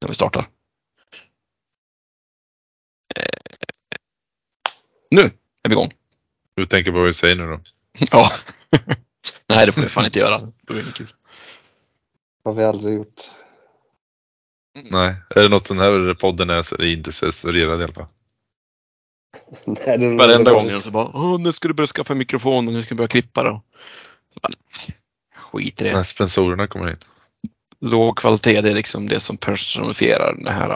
när vi startar. Eh, nu är vi igång. Du tänker på vad vi säger nu då? Ja. Nej, det får vi fan inte göra. Det blir inget kul. har vi aldrig gjort. Nej, är det något den här podden är så är det inte censurerad i alla fall. Nej, det Varenda gång så bara, Åh, nu ska du börja skaffa en mikrofon och nu ska du börja klippa då. Skit i det. När sponsorerna kommer in. Låg kvalitet, det är liksom det som personifierar det här,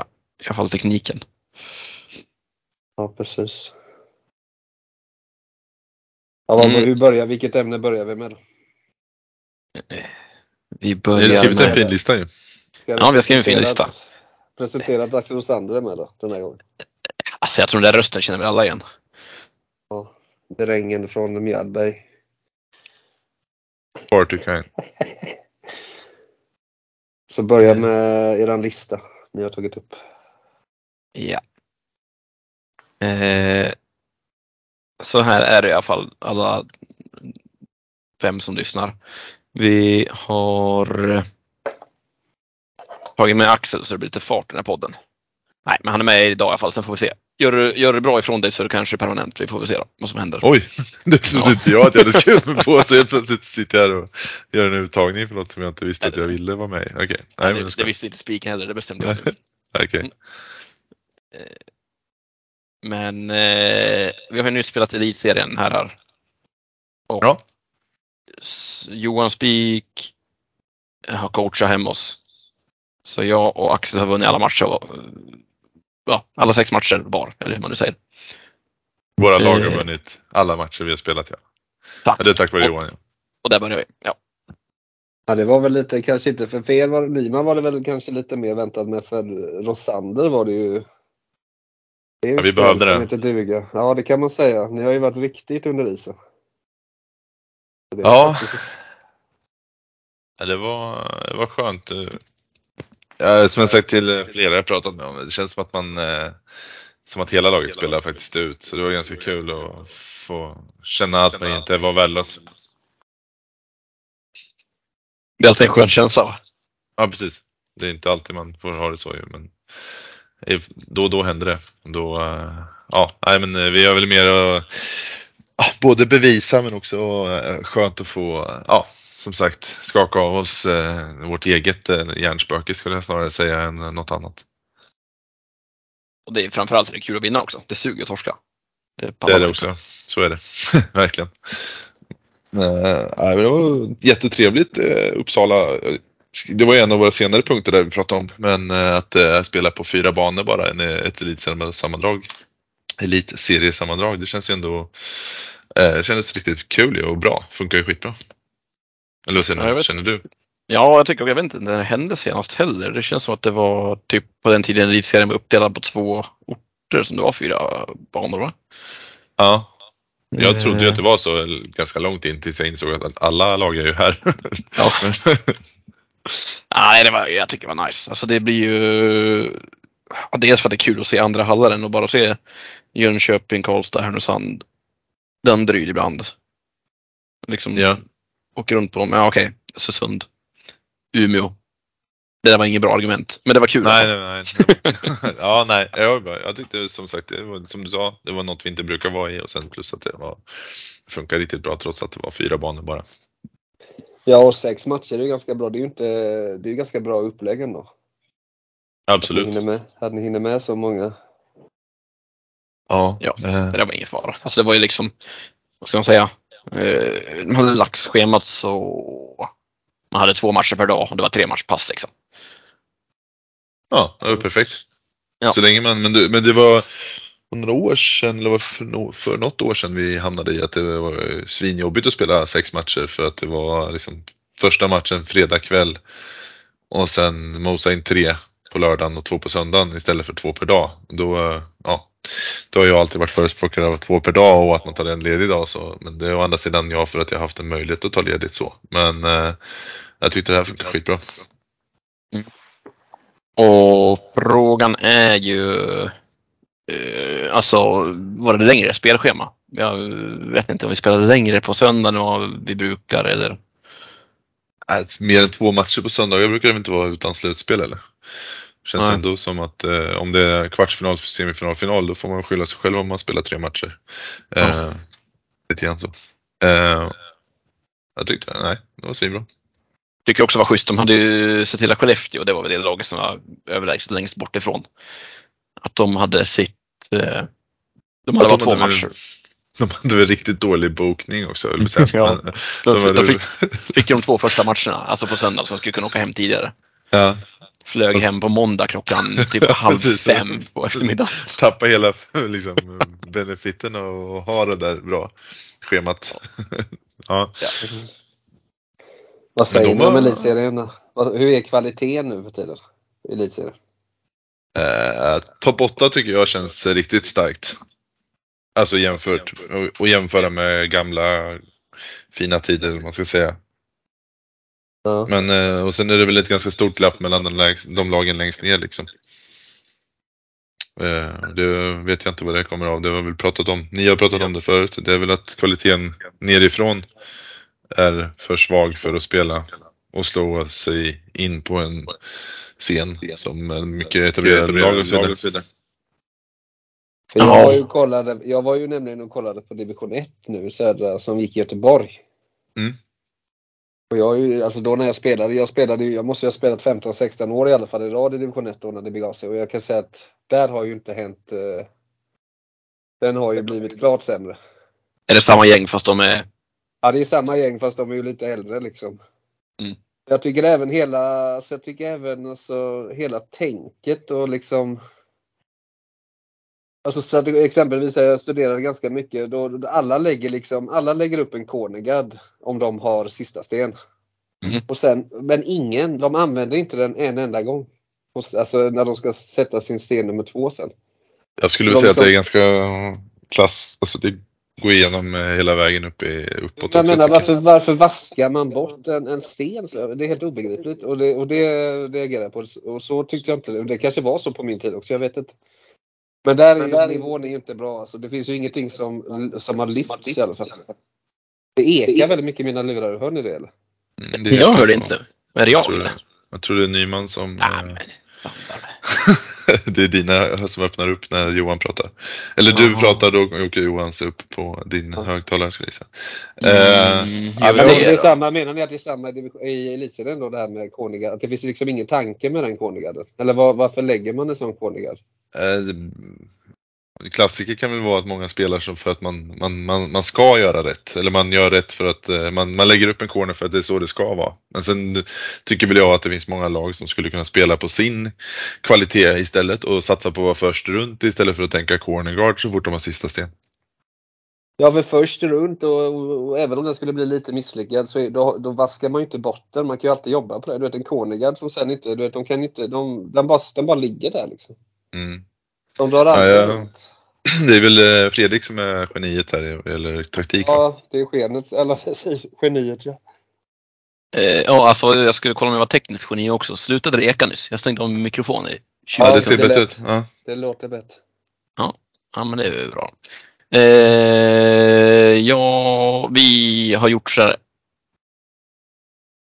i alla fall tekniken. Ja, precis. Ja, vad, Mm. hur börjar, vilket ämne börjar vi med då? Vi börjar skrivit en med... fin lista ju. Ska Ja, vi har skrivit en fin lista. att- Presentera att Axel Rosander med då, den här gången. Alltså jag tror den där rösten känner vi alla igen. Ja, drängen från Mjällberg. Far too kind. Så börja med eran lista ni har tagit upp. Ja. Eh, så här är det i alla fall alla fem som lyssnar. Vi har eh, tagit med Axel så det blir lite fart i den här podden. Nej, men han är med idag i alla fall, sen får vi se. Gör gör du bra ifrån dig så är det kanske permanent. Vi får väl se då, vad som händer. Oj, det trodde Ja. inte jag att jag hade skrivit på. Så helt plötsligt sitter jag här och gör en uttagning för något som jag inte visste att jag ville vara med i. Okej, nej men det, det visste inte spiken heller, det bestämde jag nu. Okej. Men eh, vi har ju nyss spelat Elitserien här. här. Och Ja. Johan Spik har coachat hem oss. Så jag och Axel har vunnit alla matcher. Eh, Ja, alla sex matcher var, eller hur man nu säger. Våra lag har Eh. vunnit alla matcher vi har spelat ja. Tack. ja det är tack vare Johan ja. Och där börjar vi. Ja. Ja, det var väl lite, kanske inte för fel var det, Nyman var det väl kanske lite mer väntat med för Rosander var det ju. Det är Ja, vi behövde som det. inte duga. Ja, det kan man säga. Ni har ju varit riktigt under isen. Det Ja. faktiskt- Ja, det var, det var skönt. Eh. Ja, som jag sagt till eh, flera jag pratat med om, det känns som att man eh, som att hela laget spelar faktiskt ut. Så det var ganska kul att få känna att man inte var värdelös. Det är alltid en skön känsla. Ja, precis. Det är inte alltid man får ha det så ju, men då och då händer det. Då, ja, nej, men vi har väl mer att både bevisa men också skönt att få, ja, som sagt, skaka av oss eh, vårt eget eh, hjärnspöke skulle jag snarare säga än något annat. Och det är framförallt är det kul att vinna också. Det suger att torska. Det, Det är det också. Så är det. Verkligen. Eh, nej, men det var jättetrevligt. eh, Uppsala. Det var en av våra senare punkter där vi pratade om. Men eh, att eh, spela på fyra banor bara, en, ett elitsammandrag. Elitseriesammandrag. Det känns ju ändå eh, det kändes riktigt kul och bra. Funkar ju skitbra. Eller säger Ja, känner du? Ja, jag tycker, jag vet inte när det hände senast heller. Det känns som att det var typ på den tiden elitserien var uppdelad på två orter som det var fyra banor va? Ja. Jag trodde ju Eh, att det var så eh, ganska långt in tills jag insåg att alla lag är ju här. Ja. Nej, det var, jag tycker det var nice. Alltså det blir ju Dels för att det är kul att se andra hallar och bara se Jönköping, Karlstad, Härnösand, Danderyd ibland. Liksom Ja. Åker runt på dem. Ja okej, Östersund, Umeå. Det där var inget bra argument, men det var kul. Nej, nej, nej. ja, nej. Jag, bara- jag tyckte som sagt, det var, som du sa, det var något vi inte brukar vara i och sen plus att det var, funkar riktigt bra trots att det var fyra banor bara. Ja, och sex matcher är ju ganska bra. Det är ju inte, det är ganska bra upplägg ändå. Att ni Absolut. med, att ni hinner med så många. Ja. Ja. eh, Det där var ingen fara. Alltså det var ju liksom, vad ska man säga, eh, de hade lagt schemat så man hade två matcher per dag och det var tre matchpass liksom. ja, det var perfekt. Ja. Så länge man, men, det, men det var för några år sedan, eller var för, för något år sedan vi hamnade i att det var svinjobbigt att spela sex matcher för att det var liksom första matchen fredag kväll och sen mosa in tre på lördagen och två på söndagen istället för två per dag. Då, eh, ja, då har jag alltid varit förespråkare av två per dag och att man tar en ledig dag. Så, men det är å andra sidan jag för att jag haft en möjlighet att ta ledigt så. Men eh, jag tyckte det här funkar skitbra. Och frågan är ju, eh, alltså var det längre spelschema? Jag vet inte om vi spelade längre på söndagen än vad vi brukar eller? Äh, mer än två matcher på söndagar brukar det inte vara utan slutspel eller? Känns Nej. ändå som att eh, om det är kvartsfinal, semifinal, final då får man skylla sig själv om man spelar tre matcher. Eh, Ja. Lite grann så. Eh, jag tyckte, nej, det var svinbra. Tycker också var schysst. De hade ju sett till att Skellefteå, det var väl det laget som var överlägset längst bort ifrån. Att de hade sitt... Eh, de hade Ja, bara de två hade väl- matcher. De hade väl riktigt dålig bokning också. Ja. Då, de hade- då fick, fick de två första matcherna, alltså på söndag, så de skulle kunna åka hem tidigare. ja, Flög hem på måndag klockan typ halv Precis. fem på eftermiddagen. tappa hela liksom, benefiten och ha det där bra schemat. ja. Vad säger ni om elitserien? Hur är kvaliteten nu för tiden? i Elitserien? Eh, Topp 8 tycker jag känns riktigt starkt. Alltså jämfört och, och jämföra med gamla fina tider, man ska säga. Ja. Men, eh, och sen är det väl ett ganska stort glapp mellan de, lägst, de lagen längst ner liksom. Eh, det vet jag inte vad det kommer av. Det har vi väl pratat om. Ni har pratat om det förut. Det är väl att kvaliteten nerifrån är för svag för att spela och slå sig in på en scen som är mycket etablerade lag och så vidare. För jag, Ja. var ju kollade, jag var ju nämligen och kollade på division 1 nu södra som gick i Göteborg. Mm. Och jag, alltså då när jag spelade, jag spelade jag måste ju ha spelat 15-16 år i alla fall i rad i division 1 då när det begav sig. Och jag kan säga att där har ju inte hänt, eh, den har ju blivit klart sämre. Är det samma gäng fast de är... Ja det är samma gäng fast de är ju lite äldre liksom. Mm. Jag tycker även hela, så jag tycker även alltså hela tänket och liksom Alltså strategi- exempelvis jag studerade ganska mycket då, då alla lägger liksom, alla lägger upp en cornerguard om de har sista sten. Mhm. Och sen, men ingen, de använder inte den en enda gång. Och Alltså när de ska sätta sin sten nummer två sen. Jag skulle De säga att som- det är ganska klass, alltså det går igenom eh, hela vägen upp i, uppåt Jag menar varför, varför vaskar man bort en, en sten? Det är helt obegripligt och det, och det reagerar jag på. Och så tyckte jag inte det. Det kanske var så på min tid också, jag vet inte. Men där är ju, nivån är ju inte bra. Alltså, det finns ju ingenting som, som har lyfts i alla fall. Det ekar väldigt mycket i mina lurar. Hör ni det eller? Mm, det Jag hörde inte. Är det jag? Jag tror, det. jag tror det är Nyman som... Nej, eh, men... det är dina som öppnar upp när Johan pratar. Eller du Jaha. pratar, då åker Johan upp på din högtalare ska gissa. Eh, Mm, ja, jag men det är det. samma, menar ni att det är samma i elitserien då det här med Konigard? Att det finns liksom ingen tanke med den Konigard? Eller var, varför lägger man en sån Konigard? Eh, Klassiker kan väl vara att många spelar som för att man, man, man, man ska göra rätt. Eller man gör rätt för att eh, man, man lägger upp en corner för att det är så det ska vara. Men sen tycker väl jag att det finns många lag som skulle kunna spela på sin kvalitet istället och satsa på att vara först runt istället för att tänka corner guard så fort de har sista sten. Ja, för först runt och, och, och även om den skulle bli lite misslyckad så är, då, då vaskar man ju inte bort den. Man kan ju alltid jobba på det. Du vet en Konigard som sen inte, du vet de kan inte, de, den, bara, den bara ligger där liksom. Mm. De drar aldrig ja. Det är väl eh, Fredrik som är geniet här eller taktik. Ja, det är skenet, eller precis, geniet ja. Eh, ja, alltså jag skulle kolla om jag var tekniskt geni också. Slutade det eka nyss? Jag stängde av min mikrofon i 20 Ja, det ser bättre ut. Ja. Det låter bättre. Ja, men det är ju bra. Eh, ja, vi har gjort så här.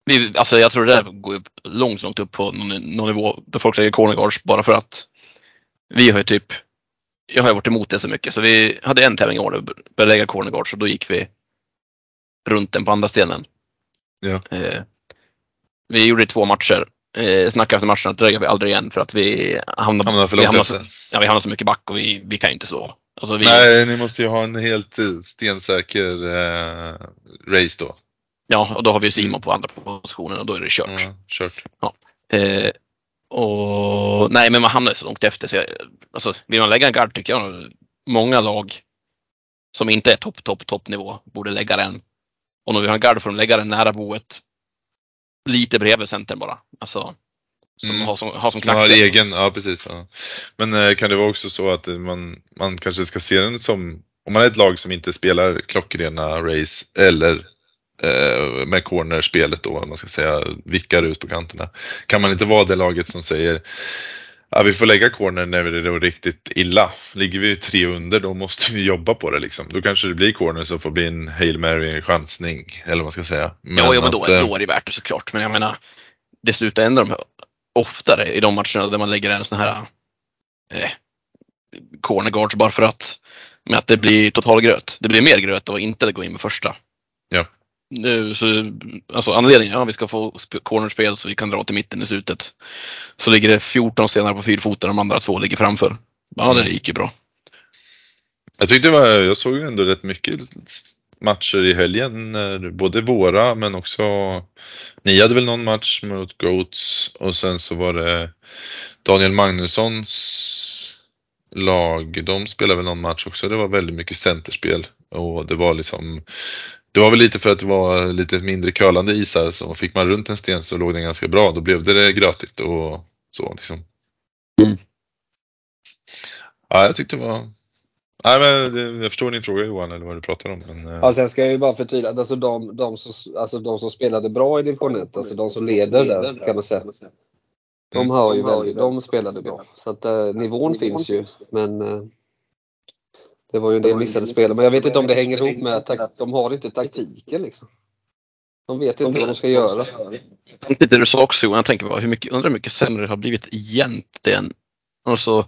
Vi, alltså jag tror det där går upp långt, långt upp på någon, någon nivå där folk lägger corner guards bara för att vi har ju typ, jag har ju varit emot det så mycket så vi hade en tävling i år vi började lägga corner guards och då gick vi runt den på andra stenen. Ja. Eh, vi gjorde två matcher. Eh, snackade efter matchen att det lägger vi aldrig igen för att vi hamnar, Hamnar för vi långt hamnar, efter. så, ja, vi hamnar så mycket back och vi, vi kan inte slå. Alltså vi, Nej, ni måste ju ha en helt eh, stensäker eh, race då. Ja, och då har vi Simon på andra positionen och då är det kört. Ja, kört. Eh, och nej, men man hamnar så långt efter. Så jag, alltså, vill man lägga en gard tycker jag många lag som inte är topp, topp, toppnivå borde lägga den. Och när vi har en gard får de lägga den nära boet. Lite bredvid centern bara. Alltså, som Mm. har som, har som Man har egen, ja precis. Ja. Men eh, kan det vara också så att eh, man, man kanske ska se den som, om man är ett lag som inte spelar klockrena race eller eh, med cornerspelet då, om man ska säga, vickar ut på kanterna. Kan man inte vara det laget som säger Ja, vi får lägga corner när det är riktigt illa. Ligger vi tre under då måste vi jobba på det liksom. Då kanske det blir corner som får bli en Hail Mary, en chansning. Eller vad man ska säga. ja, ja, men då, att, eh, då är det värt det såklart. Men jag menar, det slutar ändå de oftare i de matcherna där man lägger en sån här eh, corner guards bara för att med att det blir total gröt. Det blir mer gröt att inte gå in med första. Ja. Nu, så, alltså anledningen, ja vi ska få sp- cornerspel så vi kan dra till mitten i slutet. Så ligger det 14 stenar på fyrfoten och de andra två ligger framför. Ja, det gick ju bra. Jag tyckte det var, jag såg ju ändå rätt mycket matcher i helgen, både våra men också ni hade väl någon match mot Goats och sen så var det Daniel Magnussons lag, de spelade väl någon match också. Det var väldigt mycket centerspel och det var liksom det var väl lite för att det var lite mindre kölande isar så fick man runt en sten så låg den ganska bra. Då blev det grötigt och så liksom. Mm. Ja, jag tyckte det var Nej men jag förstår din fråga Johan eller vad du pratar om. Men, eh, Ja, sen ska jag ju bara förtydliga att alltså de, de, som, alltså de som spelade bra i division 1, alltså de som leder där kan man säga. De Mm. har ju väldigt, de spelade bra. Så att eh, nivån finns ju. Men eh, det var ju en del missade spel. Men jag vet inte om det hänger ihop med att de har inte taktiken liksom. De vet inte vad de ska göra. Inte det du sa också Johan, jag tänker bara hur mycket, undrar hur mycket sämre det har blivit egentligen. Alltså,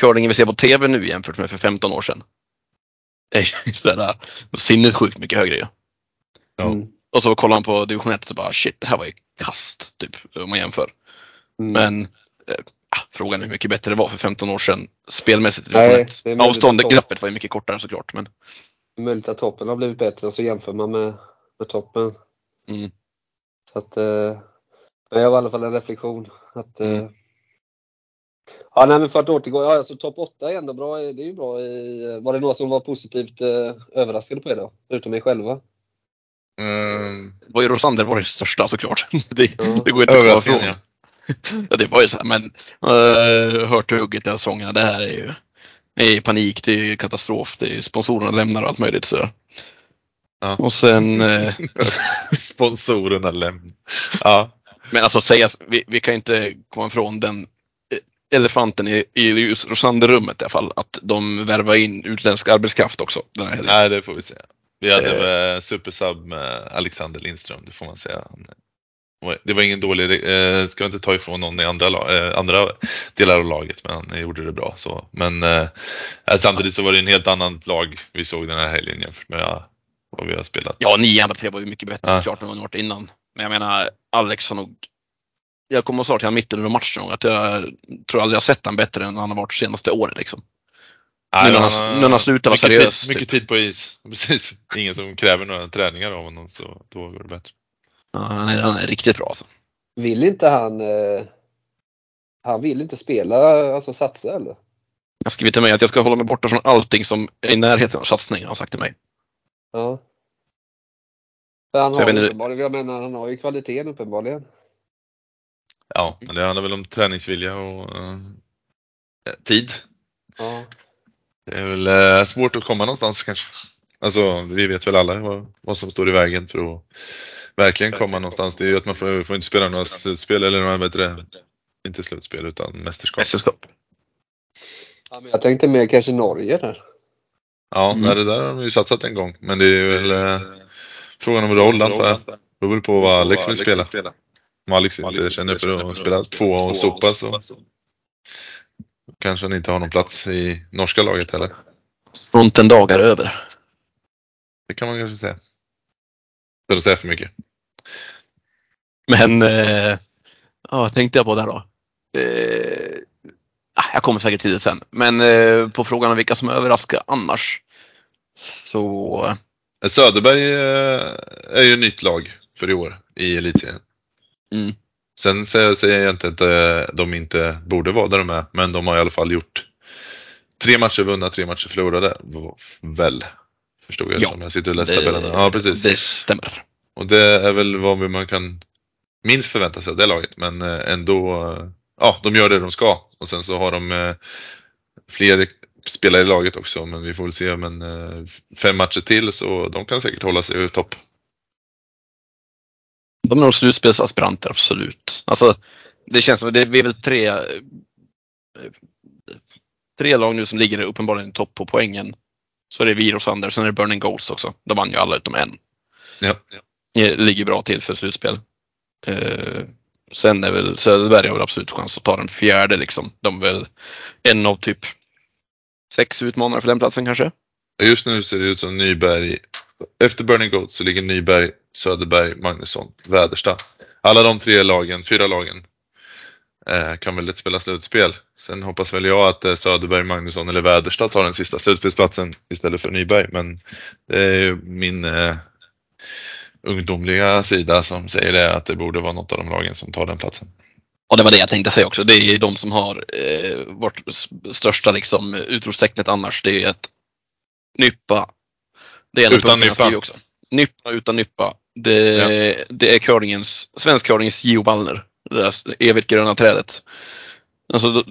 curlingen vi ser på TV nu jämfört med för 15 år sedan. är ju sådär sinnessjukt mycket högre ju. Ja. Mm. Och så kollar man på division 1 så bara shit, det här var ju kast typ om man jämför. Mm. Men ah, frågan är hur mycket bättre det var för 15 år sedan spelmässigt i Nej, division 1. det är möjligt Avståndet, glappet var ju mycket kortare såklart. Men Möjligt att toppen har blivit bättre så jämför man med, med toppen. Mm. Så att, eh, men jag har i alla fall en reflektion. Att, eh, Mm. Ja, nej, men för att återgå, ja, alltså topp 8 är ändå bra. Det är ju bra i, var det några som var positivt eh, överraskade på er då? Förutom mig själva? ehm, det var ju Rosander var det största såklart. Det, Ja. det går inte att komma ifrån. ja. Det var ju så här, men uh, hört hugget den sången, det här är ju är panik, det är ju katastrof, det är sponsorerna lämnar och allt möjligt. Så. Ja. Och sen, eh, Sponsorerna lämnar. Ja. men alltså säga, vi, vi kan inte komma ifrån den eh, elefanten i, i just Rosander-rummet i alla fall, att de värvar in utländsk arbetskraft också. Nej, det får vi se. Vi hade eh. supersub med Alexander Lindström, det får man säga. Han- Det var ingen dålig, eh, ska inte ta ifrån någon i andra, eh, andra delar av laget, men han gjorde det bra. Så. Men eh, samtidigt så var det en helt annat lag vi såg den här helgen jämfört med ja, vad vi har spelat. Ja, nio andra tre var ju mycket bättre Ja. än vad de varit innan. Men jag menar, Alex har nog jag kommer att säga till honom mitten under matchen att jag tror aldrig jag sett honom bättre än han har varit senaste året. Liksom. Nej, nu när han när han slutar vara mycket seriös, Tid, mycket typ. tid på is. Precis. Ingen som kräver några träningar av honom, så då går det bättre. Ja, han, är, han är riktigt bra. Alltså. Vill inte han eh, Han vill inte spela, alltså satsa eller? Jag har skrivit till mig att jag ska hålla mig borta från allting som är i närheten av satsning, har han sagt till mig. Ja. För han jag har inte- uppenbarligen, jag menar han har ju kvaliteten uppenbarligen. Ja, men det handlar väl om träningsvilja och eh, tid. Ja. Det är väl eh, svårt att komma någonstans kanske. Alltså, vi vet väl alla vad, vad som står i vägen för att verkligen komma någonstans. Det är ju att man får, får inte spela några slutspel eller några, vad heter det, inte slutspel utan mästerskap. Mästerskap. Ja, men jag tänkte mer kanske Norge där. Ja, Mm. nej, det där har de ju satsat en gång. Men det är väl eh, frågan om roll antar jag. Det beror på vad Alex vill spela. Om Alex inte känner för att spela två och sopa så kanske han inte har någon plats i norska laget heller. Fronten dagar över. Det kan man kanske säga. Utan att säga för mycket. Men, eh, ja, tänkte jag på där då? Eh, ah, jag kommer säkert till det sen. Men eh, på frågan om vilka som överraskar annars. Så, Söderberg eh, är ju nytt lag för i år i elitserien. mm, Sen säger jag inte att eh, de inte borde vara där de är, men de har i alla fall gjort tre matcher vunna, tre matcher förlorade. Väl? Förstod jag Ja, som jag sitter och läser tabellerna. Ja, precis. det stämmer. Och det är väl vad man kan minst förvänta sig av det laget, men eh, ändå, eh, ja, de gör det de ska. Och sen så har de eh, fler spelare i laget också, men vi får väl se. Men fem matcher till så de kan säkert hålla sig i topp. De är nog slutspelsaspiranter, absolut. Alltså, det känns som det är väl tre, tre lag nu som ligger uppenbarligen i topp på poängen. Så är det vi och Sander, sen är det Burning Ghosts också. De vann ju alla utom en. Ja. Eh, Ligger bra till för slutspel. Eh, Sen är väl Söderberg har väl absolut chans att ta den fjärde liksom. De är väl en av typ sex utmanare för den platsen kanske. Just nu ser det ut som Nyberg. Efter Burning Goat så ligger Nyberg, Söderberg, Magnusson, Väderstad. Alla de tre lagen, fyra lagen, kan väl lätt spela slutspel. Sen hoppas väl jag att eh, Söderberg, Magnusson eller Väderstad tar den sista slutspelsplatsen istället för Nyberg. Men det är ju min eh, ungdomliga sida som säger det, att det borde vara något av de lagen som tar den platsen. Och det var det jag tänkte säga också. Det är ju de som har eh, vårt största liksom, utropstecknet annars. Det är ju ett Nyppa. Det är en Utan Nyppa. också. Nyppa utan Nyppa. Det, Ja. det är curlingens, svensk curlings Gio Wallner. Det där evigt gröna trädet. Alltså, då-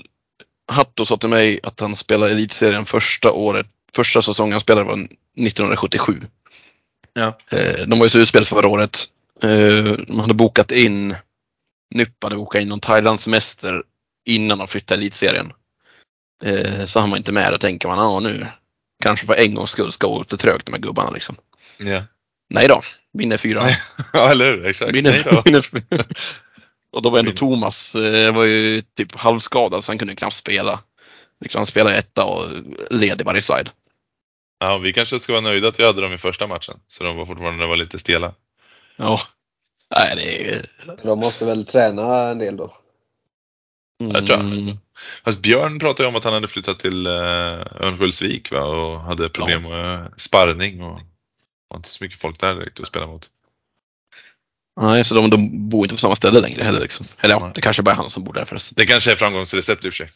Hatto sa till mig att han spelade elitserien första året, första säsongen han spelade var 1977. Ja. Eh, De var ju slutspel förra året. Eh, De hade bokat in, Nyppa hade bokat in någon Thailandssemester innan de flyttade elitserien. Eh, Så han var inte med. Då tänker man, ja nu kanske för en gångs skull ska gå lite trögt med gubbarna liksom. Ja, Nej då, vinner fyra. Nej. ja eller hur? Exakt. Nej Vinner, då. vinner fyra. Och då var ändå Vin- Thomas, eh, var ju typ halvskadad så han kunde knappt spela. Liksom han spelade etta och led i varje slide. Ja, vi kanske ska vara nöjda att vi hade dem i första matchen. Så de var fortfarande var lite stela. Ja. Nej, det är... De måste väl träna en del då. Jag tror- Mm. Fast Björn pratade ju om att han hade flyttat till eh, Örnsköldsvik va? och hade problem med sparrning och var inte så mycket folk där direkt att spela mot. Nej, så de, de bor inte på samma ställe längre heller. Liksom. Eller ja, det kanske bara är han som bor där förresten. Det kanske är framgångsrecept i och för sig.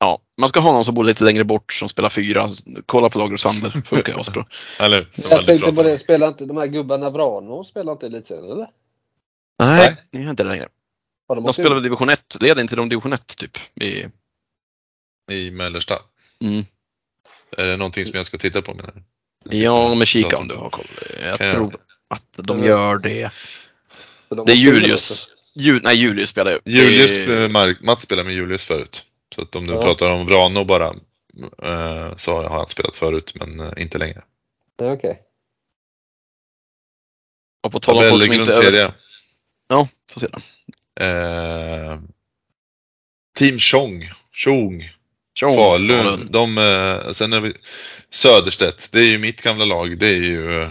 Ja, man ska ha någon som bor lite längre bort som spelar fyra. Kolla på Lager och Sander. Funkar ju asbra. Eller? Som Jag tänkte på det, spelar inte de här gubbarna Vrano, spelar inte elitserien eller? Nej, det är inte det längre. Har De åkt spelar väl division 1. Leder inte de division 1 typ? I, I Mellersta. mm. Är det någonting som jag ska titta på menar du? Ja, men kika om du har koll. Jag tror att de gör det. De Det är Julius. Ju, nej, Julius spelar ju. Julius, Det är- Mats spelade med Julius förut. Så att om du Ja. pratar om Vrano bara eh, så har han spelat förut men eh, inte längre. Ja, Okej. Och på tal om folk som inte över... grundserie. Ja, får se då. Eh, Team Tjong, Tjong, Tjong, Falun. Falun. De, eh, sen har vi Söderstedt, det är ju mitt gamla lag. Det är ju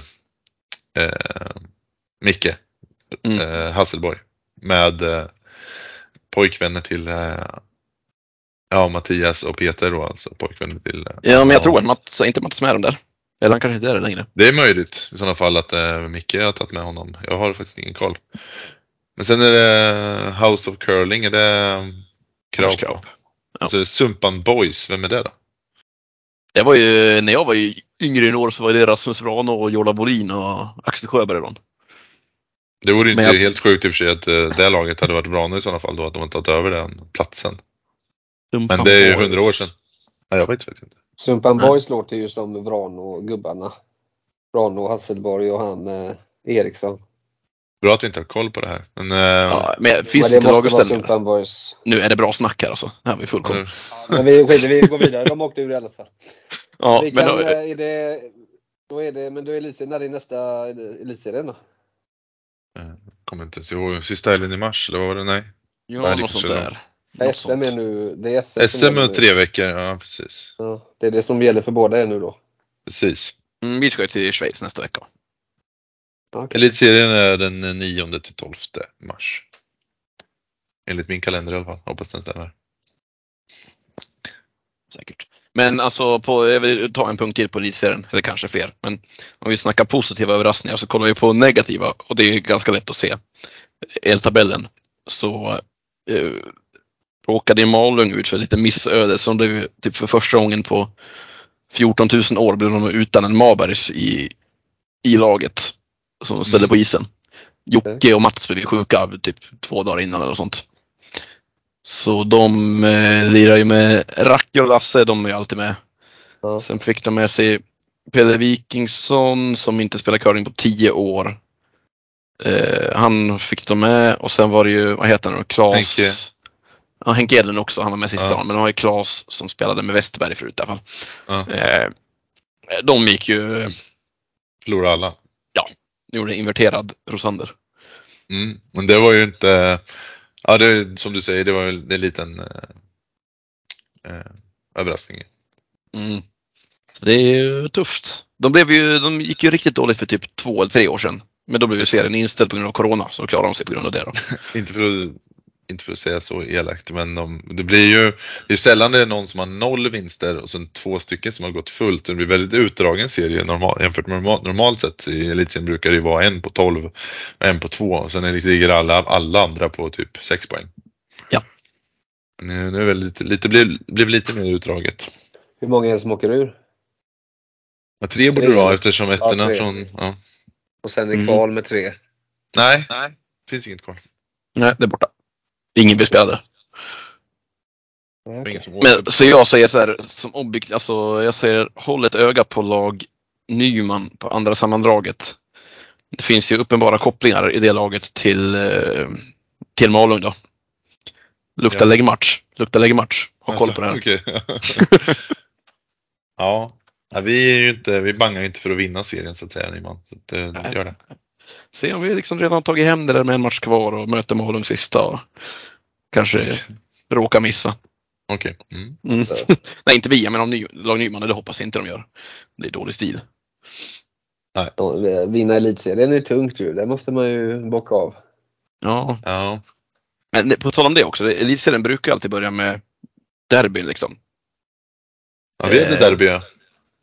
eh, Micke Mm. eh, Hasselborg. Med eh, pojkvänner till eh, ja, Mattias och Peter då alltså. Pojkvänner till. Eh, Ja, men jag tror att Mats, inte Mats med dem där. Eller han kanske inte är det längre. Det är möjligt i sådana fall att eh, Micke har tagit med honom. Jag har faktiskt ingen koll. Men sen är det House of Curling, är det eh? Kraup. Ja. Så Sumpan Boys, vem är det då? Det var ju, när jag var yngre i år så var det Rasmus Vrano och Jola Bolin och Axel Sjöberg då. Det vore inte jag- helt sjukt i och för sig att eh, det laget hade varit Vrano i sådana fall då, att de inte tagit över den platsen. Men det är ju hundra år sedan. Ja, jag vet faktiskt inte. Sumpan Nej. Boys låter ju som Vrano-gubbarna. Vrano, Hasselborg och han eh, Eriksson. Bra att vi inte har koll på det här. Men, eh, Ja, men finns Men det inte måste vara laguppställningar? Sumpan Boys. Nu är det bra snack här alltså. Här har vi full koll. eller- Men vi, skiter, vi går vidare. De åkte ur i alla fall. Ja, vi men kan, då, eh, är det, då är det, men då är elitserien, när är nästa elitserien då? Eh, kommer inte ens ihåg. Sista helgen i mars, eller vad var det? Nej. ja, är det något sånt där. Något SM sånt. är nu, det är SM, SM om nu. tre veckor, ja precis. Ja, det är det som gäller för båda er nu då. Precis. Mm, vi ska till Schweiz nästa vecka. Okej. Elitserien är den 9 till 12 mars. Enligt min kalender i alla fall. Hoppas den stämmer. Säkert. Men alltså, på, jag vill ta en punkt till på elitserien, eller kanske fler. Men om vi snackar positiva överraskningar så kollar vi på negativa och det är ganska lätt att se. Eltabellen. Så eh, råkade Malung ut för lite missöde som blev typ för första gången på 14 000 år blev de utan en Mabergs i, i laget som ställde Mm. på isen. Jocke och Mats blev ju sjuka typ två dagar innan eller sånt. Så de eh, lirar ju med Racke och Lasse, de är ju alltid med. Ja. Sen fick de med sig Peder Wikingsson som inte spelar curling på 10 år. Eh, han fick de med och sen var det ju, vad heter han nu, Klas. Henke. Ja, Henke Edlund också, han var med sista Ja. dagen. Men de har ju Klas som spelade med Westerberg förut i alla fall. Ja. Eh, de gick ju, Förlorade alla. gjorde inverterad Rosander. Mm. Men det var ju inte Ja, det, som du säger, det var väl en liten eh, eh, överraskning. Mm. Det är ju tufft. De, blev ju, de gick ju riktigt dåligt för typ två eller tre år sedan. Men då blev ju serien inställd på grund av Corona, så då klarade de sig på grund av det. Inte för att, inte för att säga så elakt, men de, det blir ju det är sällan det är någon som har noll vinster och sen två stycken som har gått fullt. Det blir väldigt utdragen serie normal, jämfört med normal, normalt sett. I elitserien brukar det ju vara en på 12 och en på 2 och sen är det- ligger alla, alla andra på typ 6 poäng. Ja. Nu, nu är det väl lite, lite, blir, blir lite mer utdraget. Hur många är det som åker ur? Ja, tre borde det vara eftersom ettorna tre. från... Ja. Och sen är Mm. kval med tre. Nej, nej, finns inget kvar. Nej, det är borta. Ingen blir som åkte. Men, så jag säger så här, som objekt, alltså jag säger håll ett öga på lag Nyman på andra sammandraget. Det finns ju uppenbara kopplingar i det laget till, eh, till Malung då. Lukta Ja. läggmatch. Lukta läggmatch. Ha koll på det här. Okej. ja. vi är ju inte, vi bangar ju inte för att vinna serien så att säga Nyman. Så att, eh, Nej. gör det. Se om vi liksom redan har tagit hem det där med en match kvar och möter Malung sista och kanske råkar missa. Okej. Mm. Mm. Så. Nej, inte vi, men om ny, lag Nyman, det hoppas jag inte de gör. Det är dålig stil. Ja, Vinna elitserien är tungt ju. Det måste man ju bocka av. Ja, Ja. men på tal om det också, elitserien brukar alltid börja med derby liksom. ja, vi hade Eh. derby ja.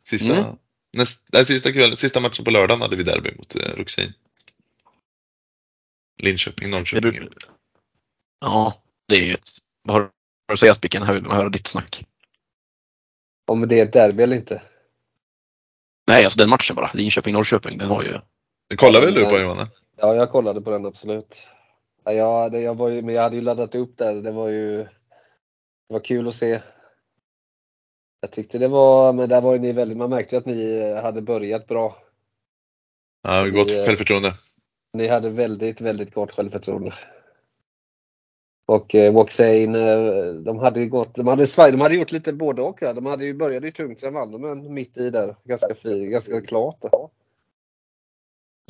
Sista, Mm. näst, nej, sista, kväll, sista matchen på lördagen hade vi derby mot eh, Ruxin. Linköping, Norrköping. brukar, ja, det är ju ett... Vad har du att säga Spiken? Vill höra ditt snack. Om det är ett derby eller inte. Nej, alltså den matchen bara. Linköping-Norrköping, den har ju... Det kollar väl du på Johanna? Ja, jag kollade på den absolut. Ja, jag, det, jag var ju, men jag hade ju laddat upp där. Det var ju det var kul att se. Jag tyckte det var, men där var ju ni väldigt, man märkte ju att ni hade börjat bra. Ja, gott Vi, eh, självförtroende. Ni hade väldigt, väldigt gott självförtroende. Och eh, Waxane, eh, de hade gått, de hade, de hade gjort lite både och. Ja. De hade ju började ju tungt, sen vann de en mitt i där. Ganska fri, ganska klart. Där.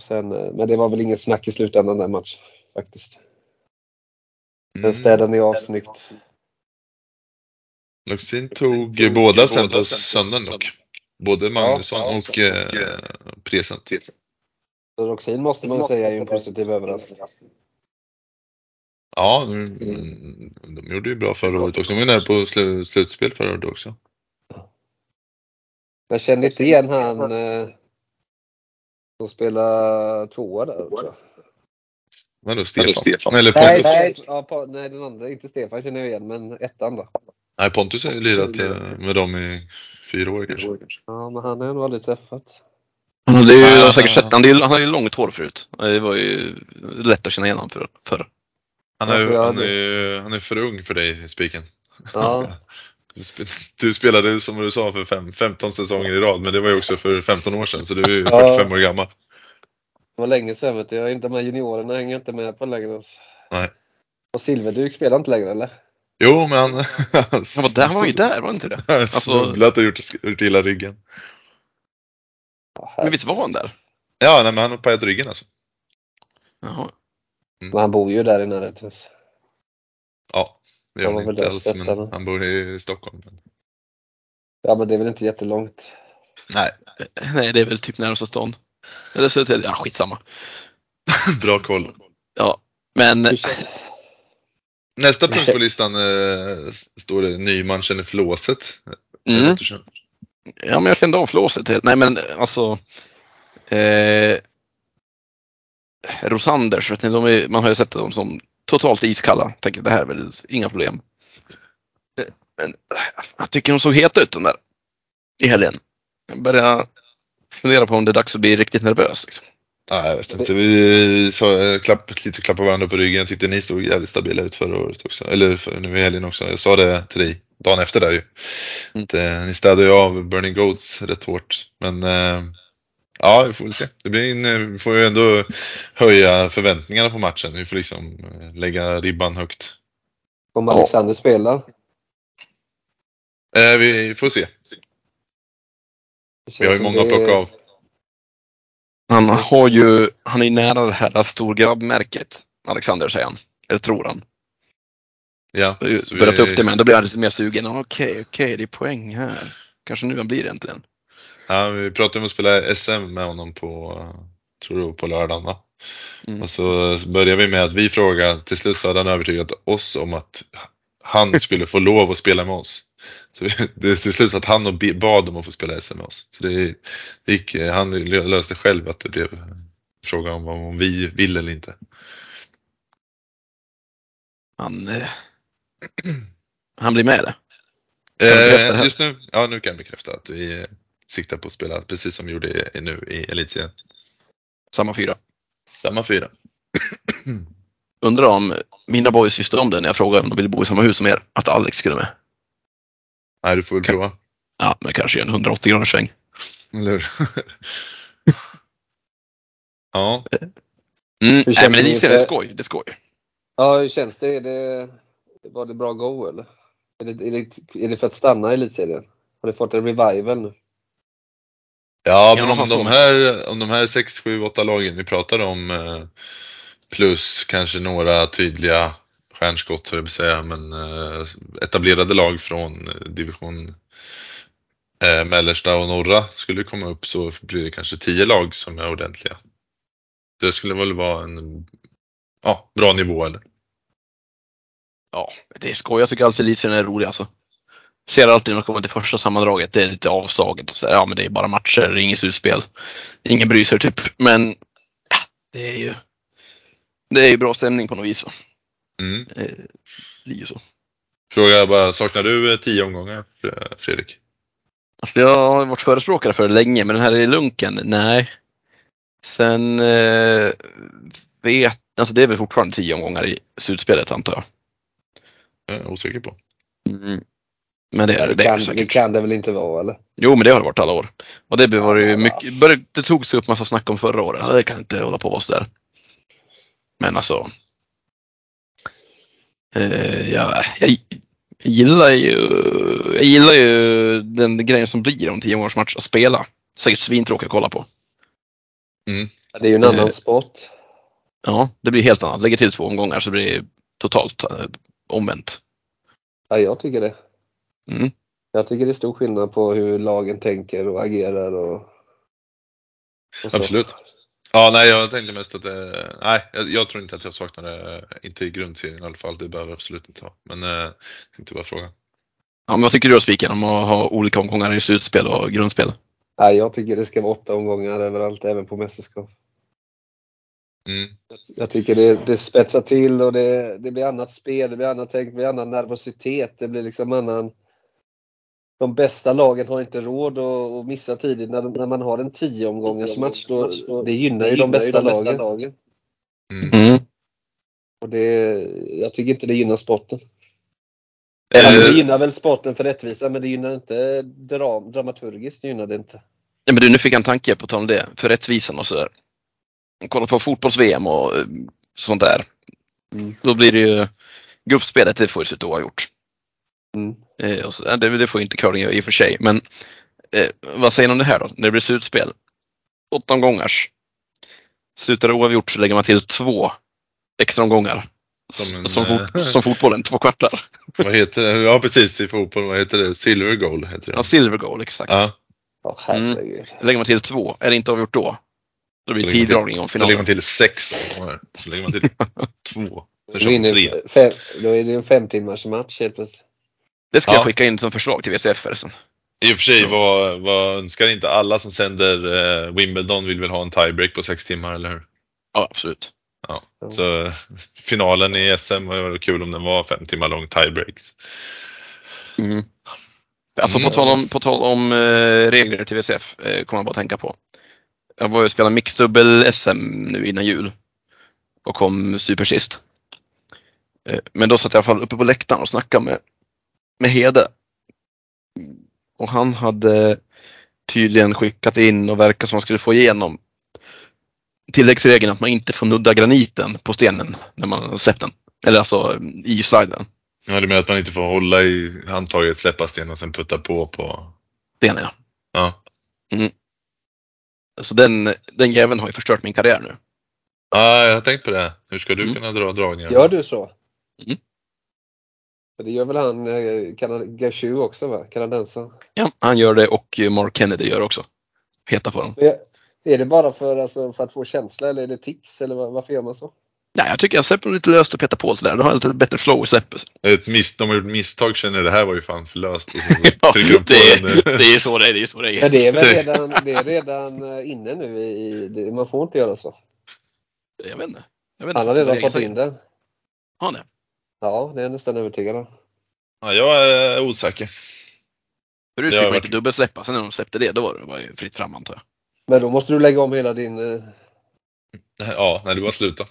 Sen, eh, men det var väl inget snack i slutändan den matchen faktiskt. Den Mm. städade ni av snyggt. Luxin tog eh, båda sen på söndagen dock. Både Magnusson Ja, och eh, Present. Så Roxin måste man säga är en positiv överraskning. Ja, de gjorde ju bra förra året också. De var nära på slu, slutspel förra året också. Jag kände inte igen han eh, som spelar tvåa där. Jag. Vadå Stefan? Stefan. Eller Nej, Pontus? nej, ja, på, nej, den andra, inte Stefan känner jag igen, men ettan då. Nej, Pontus har ju lirat eh, med dem i fyra år kanske. Ja, men han har jag nog aldrig träffat. Han hade ju har säkert sett, han han hade ju långt hår förut. Det var ju lätt att känna igen honom för, för. Han är, Ja, han är, han är för ung för dig, Spiken. Ja, Du spe- Du spelade som du sa för fem, 15 säsonger i rad, men det var ju också för 15 år sedan, så du är ju Ja. 45 år gammal. det var länge sedan vet du. Jag är inte, här juniorerna hänger inte med på längre. Alltså. Nej. Och Silverduk spelar inte längre eller? Jo, men han, var, där, han var ju där, var inte det? Alltså- snubblat och gjort, gjort illa ryggen. Men visst var han där? Ja, nej, men han har pajat ryggen alltså. Jaha. Men han bor ju där i närheten. Ja, det gör Han inte alls, men han bor i Stockholm. Men... Ja, men det är väl inte jättelångt. Nej, Nej, det är väl typ närmsta stan. Eller Södertälje, ja skitsamma. bra koll. Ja, men Nästa punkt på listan eh, står det Nyman känner flåset. mm, Mm. ja, men jag kände av flåset. Nej, men alltså. Eh, Rosanders, vet ni, de är, man har ju sett dem som totalt iskalla. Tänker det här är väl inga problem. Eh, Men eh, jag tycker de såg heta ut de där i helgen. Jag börjar fundera på om det är dags att bli riktigt nervös. Liksom. Ja, jag vet inte. Vi sa, klapp, lite klappa varandra på ryggen. Jag tyckte ni såg jävligt stabila ut förra året också. Eller för, nu i helgen också. Jag sa det till dig dagen efter där ju. Mm. Att, eh, ni städade ju av Burning Goats rätt hårt. Men eh, ja, vi får väl se. Det blir en, eh, vi får ju ändå höja förväntningarna på matchen. Vi får liksom eh, lägga ribban högt. Om Alexander spelar. Eh, vi får se. Vi har ju många att plocka av. Han har ju, han är nära det här storgrabbmärket. Alexander säger han. Eller tror han. Ja, vi- börjat upp det men då blir jag lite mer sugen. Okej, okej, det är poäng här. Kanske nu han blir det äntligen. Ja, vi pratade om att spela SM med honom på, eh, tror du, på lördagen va? Mm. Och så började vi med att vi frågade, till slut så hade han övertygat oss om att han skulle få lov att spela med oss. Så det till slut så att han och bad om att få spela SM med oss. Så det, det gick, eh, han löste själv att det blev fråga om om vi vill eller inte. Han, eh, han blir med det. Bekräfta det Eh, just nu, ja nu kan jag bekräfta att vi eh, siktar på att spela precis som vi gjorde nu i Elitserien. Samma fyra. Samma fyra. Undrar om mina boys visste om det när jag frågade om de ville bo i samma hus som er. Att Alex skulle med. Nej, du får väl Kan- prova. Ja, men kanske en 180 graders sväng. Eller hur? ja, Mm. Hur Nej, men ni Elitserien, det är skoj. Det är skoj. Ja, hur känns det? Är det var det bra go eller? Är det, är det, är det för att stanna i elitserien? Har ni fått en revival nu? Ja men om de, här, om de här 6, 7, 8 lagen vi pratar om eh, plus kanske några tydliga stjärnskott, höll jag säga, men eh, etablerade lag från eh, division eh, mellersta och norra skulle komma upp så blir det kanske 10 lag som är ordentliga. Det skulle väl vara en ja, bra nivå eller? Ja, det är skoj. Jag tycker alltid Elitserien är rolig alltså. Ser alltid när de kommer till första sammandraget, det är lite avslaget. Så, ja, men det är bara matcher, det är inget slutspel. Ingen bryr sig typ. Men ja, det är ju det är ju bra stämning på något vis. va. Mm. Eh, Det blir ju så. Fråga bara, saknar du eh, 10 omgångar eh, Fredrik? Alltså jag har varit förespråkare för det länge, men den här i lunken, nej. Sen eh, vet, alltså det är väl fortfarande tio omgångar i slutspelet antar jag. Jag är osäker på. Mm. Men det är det, Det kan, det kan det väl inte vara eller? Jo, men det har det varit alla år. Och det var ju Ja, mycket, började, det togs upp massa snack om förra året. Ja, det kan inte hålla på att vara sådär. Men alltså. Eh, ja, jag gillar ju, jag gillar ju den grejen som blir om tio års match att spela. Säkert svintråkigt att kolla på. Ja, Det är ju en Eh, annan sport. Ja, det blir helt annat. Lägger till två omgångar så blir det totalt eh, omvänt. Ja, jag tycker det. Mm. Jag tycker det är stor skillnad på hur lagen tänker och agerar och, och. Absolut. Ja, nej, jag tänkte mest att det, nej, jag, jag tror inte att jag saknar det, inte i grundserien i alla fall. Det behöver jag absolut inte ha. Men eh, inte bara frågan. Ja, men vad tycker du då Spiken om att ha olika omgångar i slutspel och grundspel? Ja, jag tycker det ska vara åtta omgångar överallt, även på mästerskap. Mm. Jag tycker det, det spetsar till och det, det blir annat spel, det blir annat tänk, det blir annan nervositet, det blir liksom annan... De bästa lagen har inte råd att, missa tidigt när, när man har en tio omgångars match. Då, det gynnar ju de bästa lagen. Mm. Mm. Och det, jag tycker inte det gynnar sporten. Alltså, det gynnar väl sporten för rättvisa men det gynnar inte dram, dramaturgiskt. Det gynnar det inte. Ja, men du, nu fick jag en tanke på tal om det, för rättvisan och sådär. Kolla på fotbolls-VM och eh, sånt där. Mm. Då blir det ju gruppspelet, det får ju se ut oavgjort. Mm. Eh, och så, det, det får inte curling göra i och för sig, men eh, vad säger ni om det här då? När det blir slutspel? Åtta omgångars. Slutar det oavgjort så lägger man till två extra omgångar. Som en, som, eh, fot, som fotbollen, två kvartar. Vad heter det? Ja, precis i fotboll. Vad heter det? Silver goal heter det. Ja, silver goal, exakt. Ja, herregud. Lägger man till två, är det inte avgjort då? Då blir det Då lägger man till- tiddragning om så lägger finalen. man till sex. Så lägger man till två. Då är, det fem, då är det en fem timmars match helt plötsligt. Det ska Ja. jag skicka in som förslag till VCF förresten. I och för sig, Ja. vad, vad önskar inte alla som sänder eh, Wimbledon vill väl ha en tiebreak på sex timmar, eller hur? Ja, absolut. Ja. Så finalen i SM var kul om den var fem timmar lång tiebreaks. Mm. Alltså Mm. på tal om, på tal om eh, regler till VCF eh, kommer jag bara att tänka på. Jag var ju och spelade mixdubbel-SM nu innan jul och kom supersist. Eh, men då satt jag i alla fall uppe på läktaren och snackade med, med Hede. Och han hade tydligen skickat in och verkar som han skulle få igenom tilläggsregeln att man inte får nudda graniten på stenen när man har släppt den. Eller alltså i sliden. Ja, du menar att man inte får hålla i handtaget, släppa sten och sen putta på på... Stenen ja. Ja. Så den, den jäveln har ju förstört min karriär nu. Ja, jag har tänkt på det. Hur ska du Mm. kunna dra dragningar? Gör du så? Det gör väl han eh, Kanad- Gashu också va? Kanadensaren. Ja, han gör det och Mark Kennedy gör det också. Heta på dem. Är- Är det bara för, alltså, för att få känsla eller är det tics eller vad- varför gör man så? Nej, jag tycker jag släpper dem lite löst och petar på sådär. Då har lite bättre flow i släppet. Ett miss, de har gjort misstag känner jag, det här var ju fan för löst. Och så Ja, de på det, är, det är så det är. Det är, så det är. Men det är väl redan, det är redan eh, inne nu i, det, man får inte göra så. Jag vet inte. Jag vet inte Han har redan fått in den. Har han det? Ja, det är jag nästan övertygad om. Ja, jag är osäker. Det fick har man varit- inte dubbelsläppa, sen när de släppte det, då var det ju fritt fram antar jag. Men då måste du lägga om hela din... eh, Ja, nej det var sluta.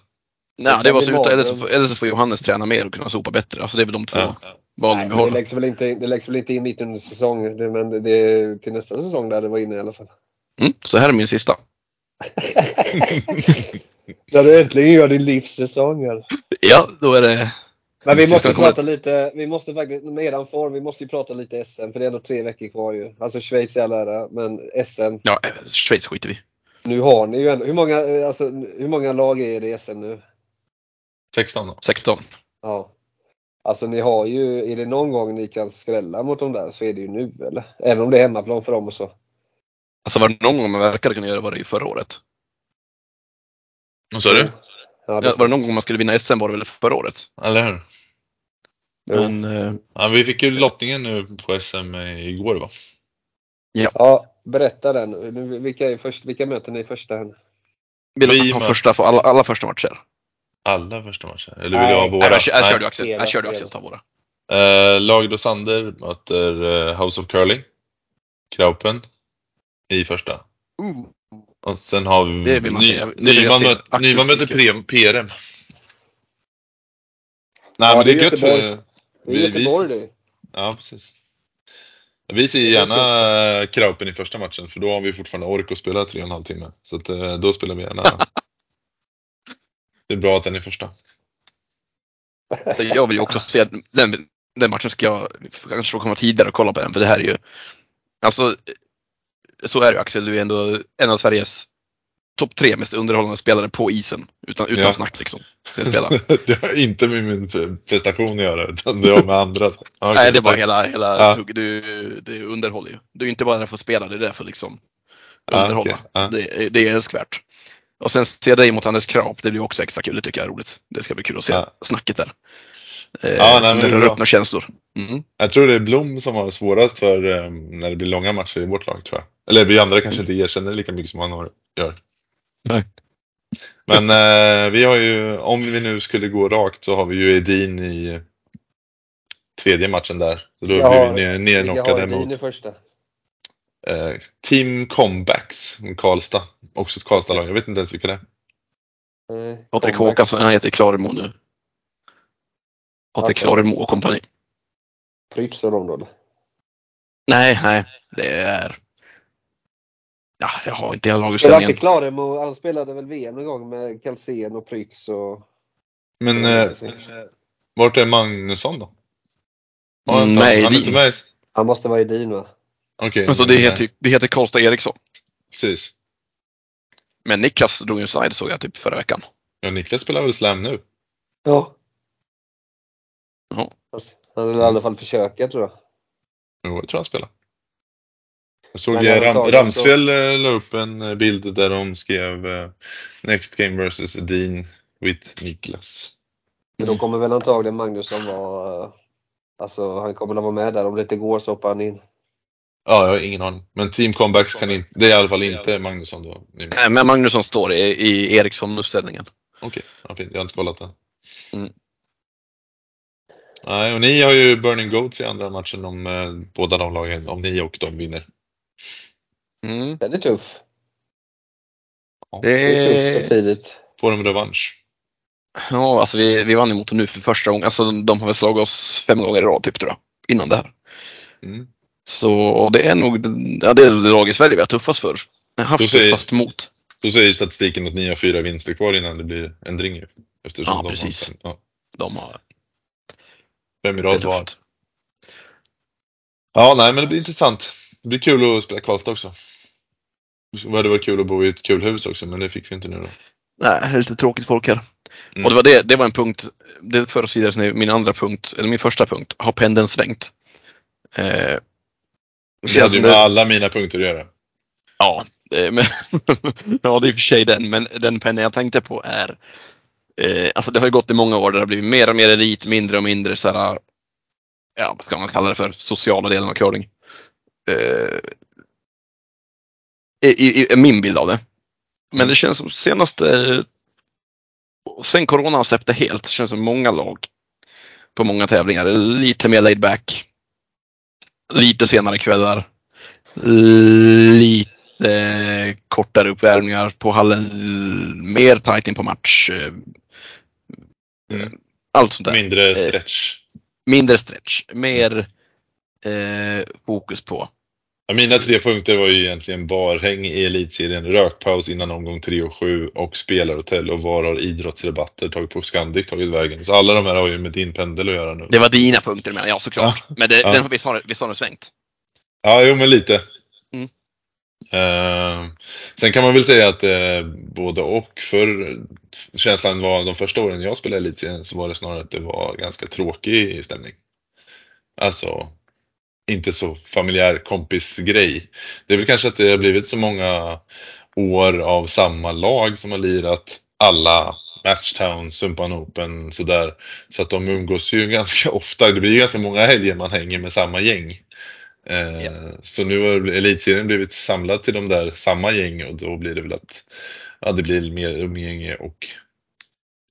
Nej, det var sluta, eller så, får, eller så får Johannes träna mer och kunna sopa bättre. Alltså det är väl de två Ja. valen Nej, vi men det, har. läggs väl inte, det läggs väl inte in mitt under säsong. Det, men det är till nästa säsong där det var inne i alla fall. Mm, så här är min sista. När du äntligen gör din livssäsong. här. Ja, då är det... Men vi måste kommer- prata lite, vi måste faktiskt, med eran form, vi måste ju prata lite SM för det är ändå tre veckor kvar ju. Alltså Schweiz i all ära, men SM. Ja, Schweiz skiter vi Nu har ni ju ändå, hur många, eh, alltså, hur många lag är det i SM nu? 16 då. 16. Ja. Alltså ni har ju, är det någon gång ni kan skrälla mot dem där så är det ju nu eller? Även om det är hemmaplan för dem och så. Alltså var det någon gång man verkade kunna göra var det ju förra året. Vad sa du? Ja, det Ja, var det någon gång man skulle vinna SM var det väl förra året. Eller hur? Men eh, Ja, vi fick ju lottningen nu på SM igår va? Ja, berätta den. Vilka, är först, vilka möter ni i första hand? vill Vi man ha första, för alla, alla första matcher? Alla första matcher. Eller vill du ha våra? Nej, jag, körde ju Axel. Jag ju hela. Axel ta våra. Eh, Lag då Sander möter eh, House of Curling. Kraupen. I första. Och sen har vi Det vill man Ny- se. Nyman, möter PRM. Nej Ja, men det är det är gött. Det är Vi- Göteborg vi- det. Ja precis. Vi ser gärna Kraupen i första matchen för då har vi fortfarande ork att spela tre och en halv timme. Så att, eh, då spelar vi gärna. det är bra att den är första. Så jag vill ju också se den, den matchen ska jag kanske få komma tidigare och kolla på den. För det här är ju, alltså så är det ju Axel, du är ändå en av Sveriges topp tre mest underhållande spelare på isen. Utan, utan Ja. snack liksom. Så spelar. det har inte med min prestation att göra utan det har med andra. Okej, Nej, det är bara tack. hela, hela Ja. tugg. Du, du underhåller ju. Du är inte bara där för att spela, det är där för liksom underhålla. Ja. Det, det är älskvärt. Och sen se dig mot Anders Krap, det blir också extra kul. Det tycker jag är roligt. Det ska bli kul att se snacket där. Eh, Ja, nej, som rör upp några känslor. Mm. Jag tror det är Blom som har svårast för eh, när det blir långa matcher i vårt lag tror jag. Eller vi andra kanske inte erkänner lika mycket som han har, gör. Nej. Men eh, vi har ju, om vi nu skulle gå rakt så har vi ju Edin i tredje matchen där. Så då blir vi nerknockade har Edin mot i första. eh, Team Comebacks i Karlstad. Också ett Karlstad-lag. Jag vet inte ens vilka det är. Eh, Patrik. Håkansson, han heter Klaremo nu. Patrik. Klaremo och kompani. Prytz och dem då? eller? Nej, nej. Det är... Ja, jag har inte hela Spelade laguppställningen. inte Klaremo, han spelade väl VM en gång med Kalsén och Prytz och... Men eh, vart är Magnusson då? Har Mm, inte han- nej, han är med? Han måste vara Edin va? Okej. Alltså det heter, det heter Karlstad Eriksson. Precis. Men Niklas drog en side såg jag typ förra veckan. Ja, Niklas spelar väl slam nu? Ja. Ja. Han vill i alla fall försöka tror jag. Jo, jag tror han spelar. Jag såg eh, Ram, Ramsfjäll eh, la upp en eh, bild där de skrev eh, Next game versus Dean with Niklas. Men då kommer väl antagligen Magnusson vara... Alltså han kommer att vara med där. Om det inte går så hoppar han in. Ja, jag har ingen aning. Men Team Comebacks kan inte, det är i alla fall inte Magnusson då. Okej, Nej, Men Magnusson står i, i Eriksson-uppställningen. ja, fint. Jag har inte kollat den. Mm. Nej, och ni har ju Burning Goats i andra matchen om eh, båda de lagen, om ni och de vinner. Mm. Den är tuff. Det Det är tufft så tidigt. Får de revansch? Ja, alltså vi, vi vann emot dem nu för första gången. Alltså de har väl slagit oss fem gånger i rad typ tror jag. Innan det här. Mm. Så det är nog ja, det är det lag i Sverige vi har tuffast för. Då Haft säger- tuffast mot. Då säger statistiken att ni har fyra vinster kvar innan det blir ändring ju. Eftersom Ja, de precis. Har ja, De har fem i rad var. Ja, nej men det blir intressant. Det blir kul att spela Karlstad också. Det hade varit kul att bo i ett kul hus också, men det fick vi inte nu då. Nej, det är lite tråkigt folk här. Mm. Och det var, det, det var en punkt, det för oss vidare till min andra punkt, eller min första punkt. Har pendeln svängt? Eh, Det hade ju det- med alla mina punkter att göra. Ja, eh, men, ja, det är i och för sig den, men den pennan jag tänkte på är eh, Alltså det har ju gått i många år där det har blivit mer och mer elit, mindre och mindre så här, ja vad ska man kalla det för, sociala delen av curling. Eh, i, i, min bild av det. Men det känns som senaste, sen corona har släppt det helt, känns som många lag på många tävlingar lite mer laid back. Lite senare kvällar. Lite kortare uppvärmningar på hallen. Mer tight in på match. eh, Mm. Allt sånt där. Mindre stretch. Mindre stretch. Mer eh, fokus på. Ja, mina tre punkter var ju egentligen barhäng i elitserien, rökpaus innan omgång 3 och 7 och spelarhotell och var har idrottsrabatter tagit på Scandic tagit vägen. Så alla de här har ju med din pendel att göra nu. Det var dina punkter menar jag såklart. Men det, Ja. den, visst, har, visst har den svängt? Ja, jo men lite. Mm. Eh, sen kan man väl säga att eh, både och. För känslan var de första åren jag spelade elitserien så var det snarare att det var ganska tråkig stämning. Alltså inte så familjär kompisgrej. Det är väl kanske att det har blivit så många år av samma lag som har lirat alla Matchtown, Sumpan Open sådär. Så att de umgås ju ganska ofta. Det blir ju ganska många helger man hänger med samma gäng. Eh. Så nu har elitserien blivit samlad till de där samma gäng och då blir det väl att ja, det blir mer umgänge och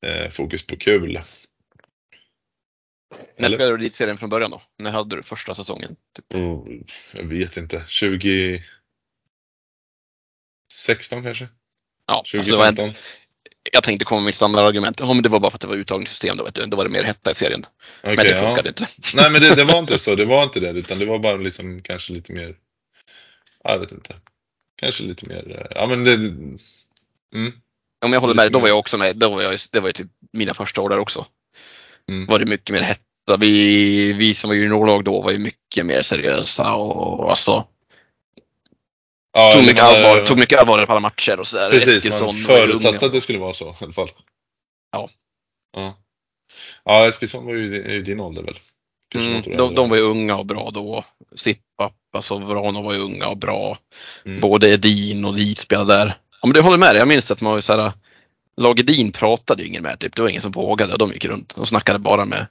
eh, fokus på kul. När Eller? spelade du elitserien från början då? När hade du första säsongen? Typ. Och, jag vet inte, 2016 kanske? Ja, alltså det var en, 2015? jag tänkte komma med mitt standardargument. Ja, men det var bara för att det var uttagningssystem då, vet du. Då var det mer hetta i serien. Okej, men det ja. funkade inte. Nej men det, det var inte så, det var inte det utan det var bara liksom kanske lite mer, jag vet inte. Kanske lite mer, eh, ja men det, mm, Om jag håller med dig, då var jag också med. Då var jag, det var ju typ mina första år där också. Mm. Var det mycket mer hetta. Vi, vi som var juniorlag då var ju mycket mer seriösa och alltså ja, tog, mycket man, allvar, tog mycket allvar på alla matcher och sådär. Precis, Eskilsson man förutsatte att det skulle vara så i alla fall. Ja. Ja, ja Eskilsson var ju, är ju din ålder väl? Mm, de, de var ju unga och bra då. Sippa, alltså Vrano var ju unga och bra. Mm. Både Edin och Lit spelade där. Ja, men det håller med dig. Jag minns att man var ju såhär, lag Edin pratade ju ingen med typ. Det var ingen som vågade de gick runt och snackade bara med.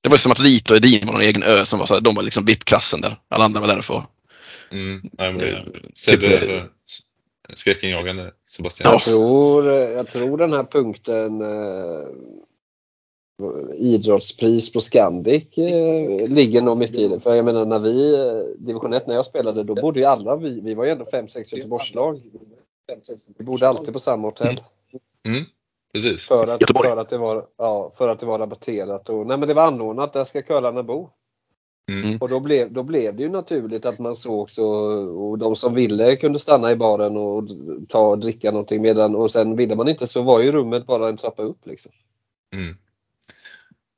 Det var ju som att Lit och Edin var någon egen ö som var såhär, de var liksom VIP-klassen där. Alla andra var där för Mm, nej, men det, Eh, Sebbe, typ- skräckinjagande Sebastian. Jag, tror, jag tror den här punkten eh, idrottspris på Scandic eh, ligger nog mycket i det. För jag menar när vi, eh, division 1 när jag spelade, då bodde ju alla vi, vi var ju ändå 5-6 Göteborgslag. Vi bodde alltid på samma hotell. Mm, precis. För att, Göteborg. för att, det, var, ja, för att det var rabatterat. Och, nej men det var anordnat, där ska curlarna bo. Mm. Och då blev, då blev det ju naturligt att man sågs och, och de som ville kunde stanna i baren och ta och dricka någonting medan och sen ville man inte så var ju rummet bara en trappa upp liksom. Mm.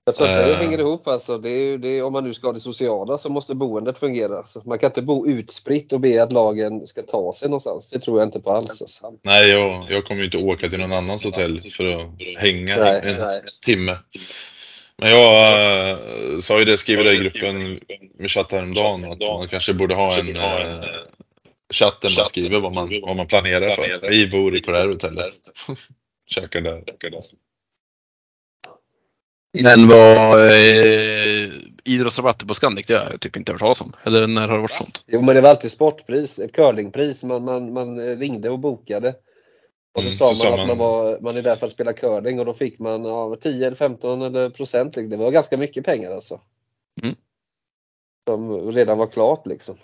Jag tror att det Eh. hänger ihop alltså. Det är, det är, om man nu ska ha det sociala så måste boendet fungera. Alltså, man kan inte bo utspritt och be att lagen ska ta sig någonstans. Det tror jag inte på alls. Alltså. Nej, jag, jag kommer ju inte åka till någon annans hotell för att hänga Nej, en nej. timme. Men jag äh, sa ju det, skriver det i gruppen med chatt häromdagen att man kanske borde ha en äh, chatt där man skriver vad man, vad man planerar för. Vi bor på det här hotellet. Käkar där. Men vad eh, idrottsrabatter på Scandic, det har jag typ inte hört talas om. Eller när har det varit sånt? Jo men det var alltid sportpris, curlingpris. Man, man, man ringde och bokade. Och så Mm, sa så man sa att man- man, var, man är där för att spela curling och då fick man ja, 10 eller 15 eller procent. Det var ganska mycket pengar alltså. Mm. Som redan var klart liksom.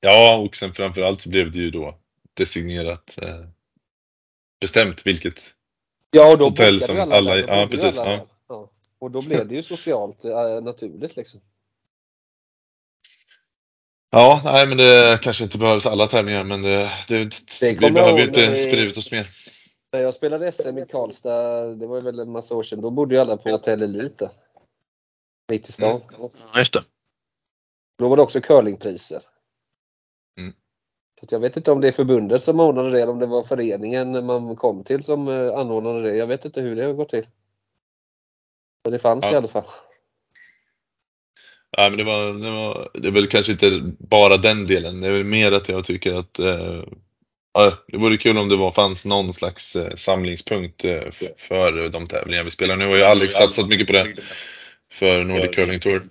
Ja, och sen framförallt så blev det ju då designerat eh, bestämt vilket. Ja, och då Hotell som alla-. Då ja, precis, alla ja. Och då blev det ju socialt eh, naturligt liksom. Ja, nej men det kanske inte behövs alla tävlingar men det, det, Det vi behöver ju inte sprida ut oss mer. När jag spelade SM i Karlstad, det var ju väl en massa år sedan, då bodde ju alla på Hotell Elite. Mitt i stan. Ja, just det. Då var det också curlingpriser. Mm. Så jag vet inte om det är förbundet som ordnade det eller om det var föreningen man kom till som eh, anordnade det. Jag vet inte hur det har gått till. Men det fanns Ja. i alla fall. Ja, men det, var, det, var, det är väl kanske inte bara den delen. Det är väl mer att jag tycker att eh, det vore kul om det var, fanns någon slags eh, samlingspunkt eh, för de tävlingar vi spelar. Nu har ju Alex satsat mycket på det för Nordic Curling Tour.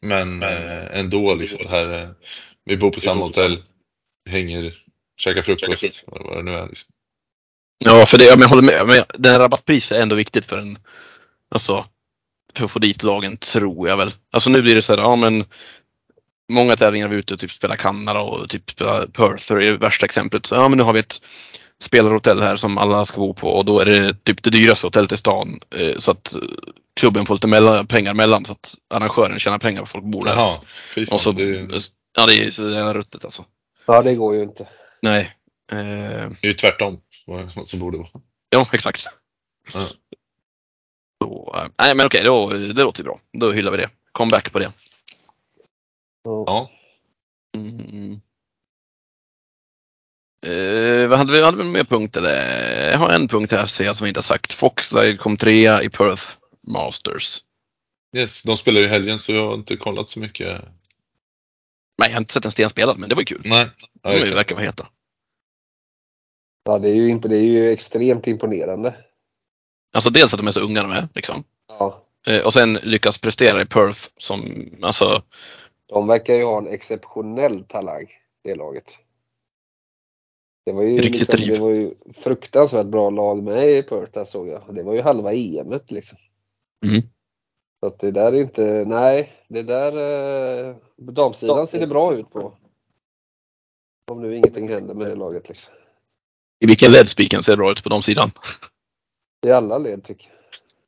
Men eh, ändå liksom det här. Eh, vi bor på samma hotell, hänger, käkar frukost, vad det nu är. Liksom. Ja, för det, men jag håller med. Men den här rabattpriset är ändå viktigt för en, alltså, för att få dit lagen tror jag väl. Alltså nu blir det så här, ja men många tävlingar är vi ute och typ spelar Kanada och typ Perth är det värsta exemplet. Så, ja men nu har vi ett spelarhotell här som alla ska bo på och då är det typ det dyraste hotellet i stan. Eh, så att eh, klubben får lite mellan, pengar mellan så att arrangören tjänar pengar på folk bor där. Jaha, fan. Och så, det, är, ja det är så jävla ruttet alltså. Ja, det går ju inte. Nej. Eh, det är ju tvärtom som borde vara. Ja, exakt. Ja. Så, eh, nej men okej, då, det låter ju bra. Då hyllar vi det. Comeback på det. Ja. Ja. Mm. Eh, vad hade vi, hade vi mer punkt eller? Jag har en punkt här ser jag som vi inte har sagt. Foxlide kom trea i Perth Masters. Yes, de spelar ju i helgen så jag har inte kollat så mycket. Nej, jag har inte sett en sten spelad men det var ju kul. Nej. Ja, De verkar vara heta. Ja, det är, ju, det är ju extremt imponerande. Alltså dels att de är så unga de är liksom. Ja. Eh, och sen lyckas prestera i Perth som, alltså, De verkar ju ha en exceptionell talang, det laget. Det var ju, Riktigt liksom, driv. det var ju fruktansvärt bra lag med i Perth där såg jag. Det var ju halva EMet liksom. mm. Så att det där är inte, nej, det där, eh, damsidan ser det bra ut på. Om nu ingenting händer med det laget liksom. i vilken led spiken ser det bra ut på de sidan. I alla led tycker jag.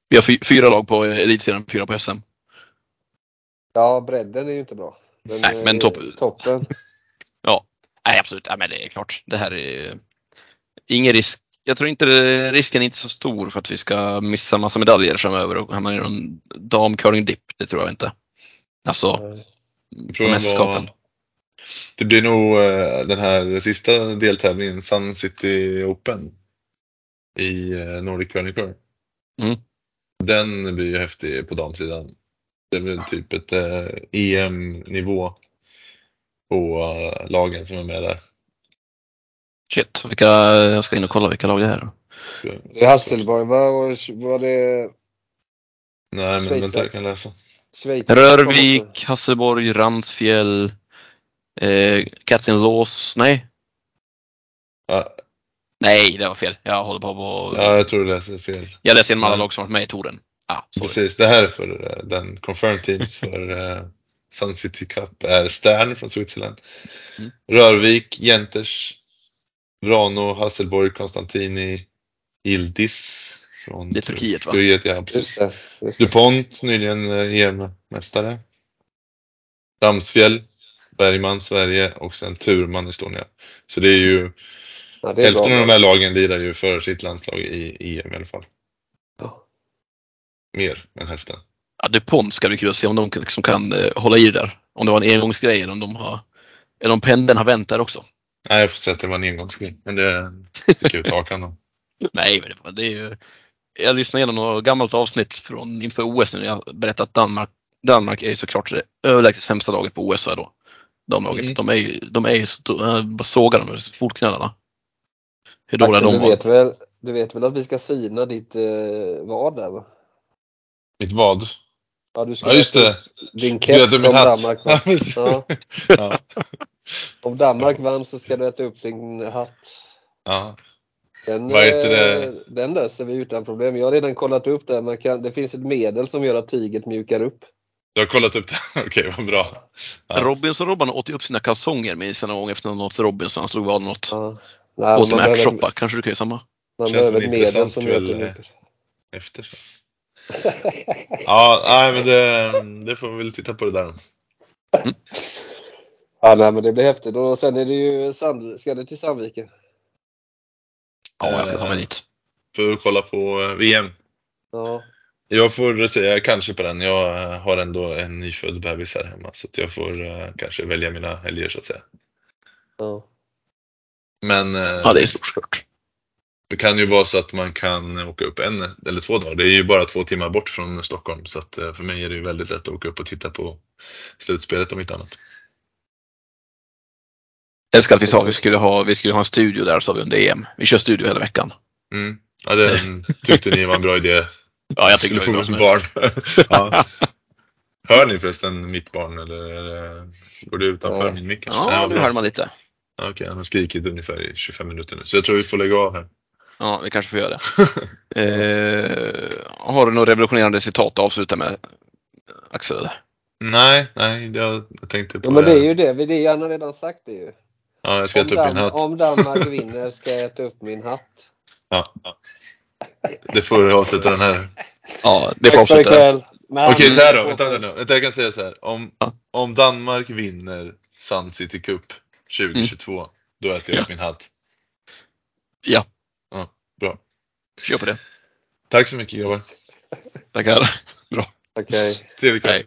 Vi har fy, fyra lag på elitserien, fyra på SM. Ja, bredden är ju inte bra. Men, Nej, men eh, topp- toppen. Nej absolut, ja, men det är klart. Det här är ingen risk. Jag tror inte det, risken är inte så stor för att vi ska missa massa medaljer framöver och hamna i någon damcurling-dipp. Det tror jag inte. Alltså, Frågan mästerskapen. var, det blir nog eh, den här sista deltävlingen, Sun City Open i eh, Nordic Curling Tour. Mm. Den blir ju häftig på damsidan. Det är väl typ ett eh, EM-nivå på eh, lagen som är med där. Shit, vilka, jag ska in och kolla vilka lag det är. då. Det är Hasselborg, vad var, var det nej men Schweiz, vänta ja. jag kan läsa. Schweiz? Rörvik, Hasselborg, Ramsfjäll, eh, Katrin Lås. Nej, Ja, nej det var fel. Jag håller på på... ja, jag tror du läser fel. Jag läser igenom alla lag som varit med i touren. Ah, sorry. Precis, det här är för eh, den confirmed teams för eh, Sun City Cup är Stern från Switzerland. Mm. Rörvik, Jenters, Vrano, Hasselborg, Konstantini, Ildis från Det är Turkiet, va? Turkiet, ja precis. Just det. Just det. DuPont, nyligen eh, EM-mästare. Ramsfjäll, Bergman, Sverige och sen Turman, Estonia. Så det är ju, Ja, det är hälften bra. av de här lagen lirar ju för sitt landslag i EM i alla fall. Ja. Mer än hälften. Ja, DuPont ska bli kul att se om de liksom kan eh, hålla i det där. Om det var en engångsgrej eller om de har eller om pendeln har vänt där också. Nej, jag får säga att det var en engångsgrej. Men det sticker ut hakan då. Nej, men det, är ju... Jag lyssnade igenom något gammalt avsnitt från inför OS när jag berättade att Danmark, Danmark är ju såklart det överlägset sämsta laget på OS då. De laget. Mm. De är ju, de är ju så, äh, dem med fotknölarna. Hur dåliga Axel, de du, var. vet väl, du vet väl att vi ska syna ditt eh, vad där va? Mitt vad? Ja, du ska Ja, just det. Din keps om hatt? Danmark Ja, vann. Ja. Ja. Om Danmark vann så ska du äta upp din hatt. Ja. Den, Vad heter det? eh, den löser vi utan problem. Jag har redan kollat upp det. Man kan, det finns ett medel som gör att tyget mjukar upp. Du har kollat upp det? Okej, vad bra. Ja. Robinson-Robban åt ju upp sina kalsonger minns jag någon gång efter något Robinson. Han slog vad något. Ja. Nej, Åt man en ärtsoppa. Kanske du kan göra samma? man Känns behöver medel intressant som gör eh. Efter. så. Ja, nej men det, det får vi väl titta på det där. ja, nej, men det blir häftigt. Och sen är det ju Sand, ska det till Sandviken? Ja, jag ska ta mig dit. För att kolla på eh, VM. Ja. Jag får säga kanske på den. Jag eh, har ändå en nyfödd bebis här hemma. Så att jag får kanske välja mina helger så att säga. ja. Men eh, Ja, det är kört. det kan ju vara så att man kan åka upp en eller två dagar. Det är ju bara två timmar bort från Stockholm. Så att eh, för mig är det ju väldigt lätt att åka upp och titta på slutspelet om inte annat. Jag älskar att vi sa att vi skulle ha, vi skulle ha en studio där sa vi under EM. Vi kör studio hela veckan. Mm. Ja, det tyckte ni var en bra idé. Ja, jag tycker Skulle det var som barn. ja. Hör ni förresten mitt barn eller går det utanför Nej. min mick? Ja, nu hör man lite. Okej, han har skrikit ungefär i 25 minuter nu. Så jag tror vi får lägga av här. Ja, vi kanske får göra det. Eh, har du något revolutionerande citat att avsluta med, Axel? nej, nej, jag, jag tänkte på Ja, men det är ju det. Det är han har redan sagt det ju. Ja, jag ska Om, ta upp min hatt. om Danmark vinner ska jag äta upp min hatt. Ja, ja. Det får avsluta den här. Ja, det får avsluta Okej, så här då. Vänta, vänta, vänta, jag kan säga så här. Om, Ja. om Danmark vinner Sun City Cup 2022, då äter jag Ja. upp min hatt. Ja, Bra. kör på det. Tack så mycket grabbar. Tackar. Okej. Trevlig kväll. Hej.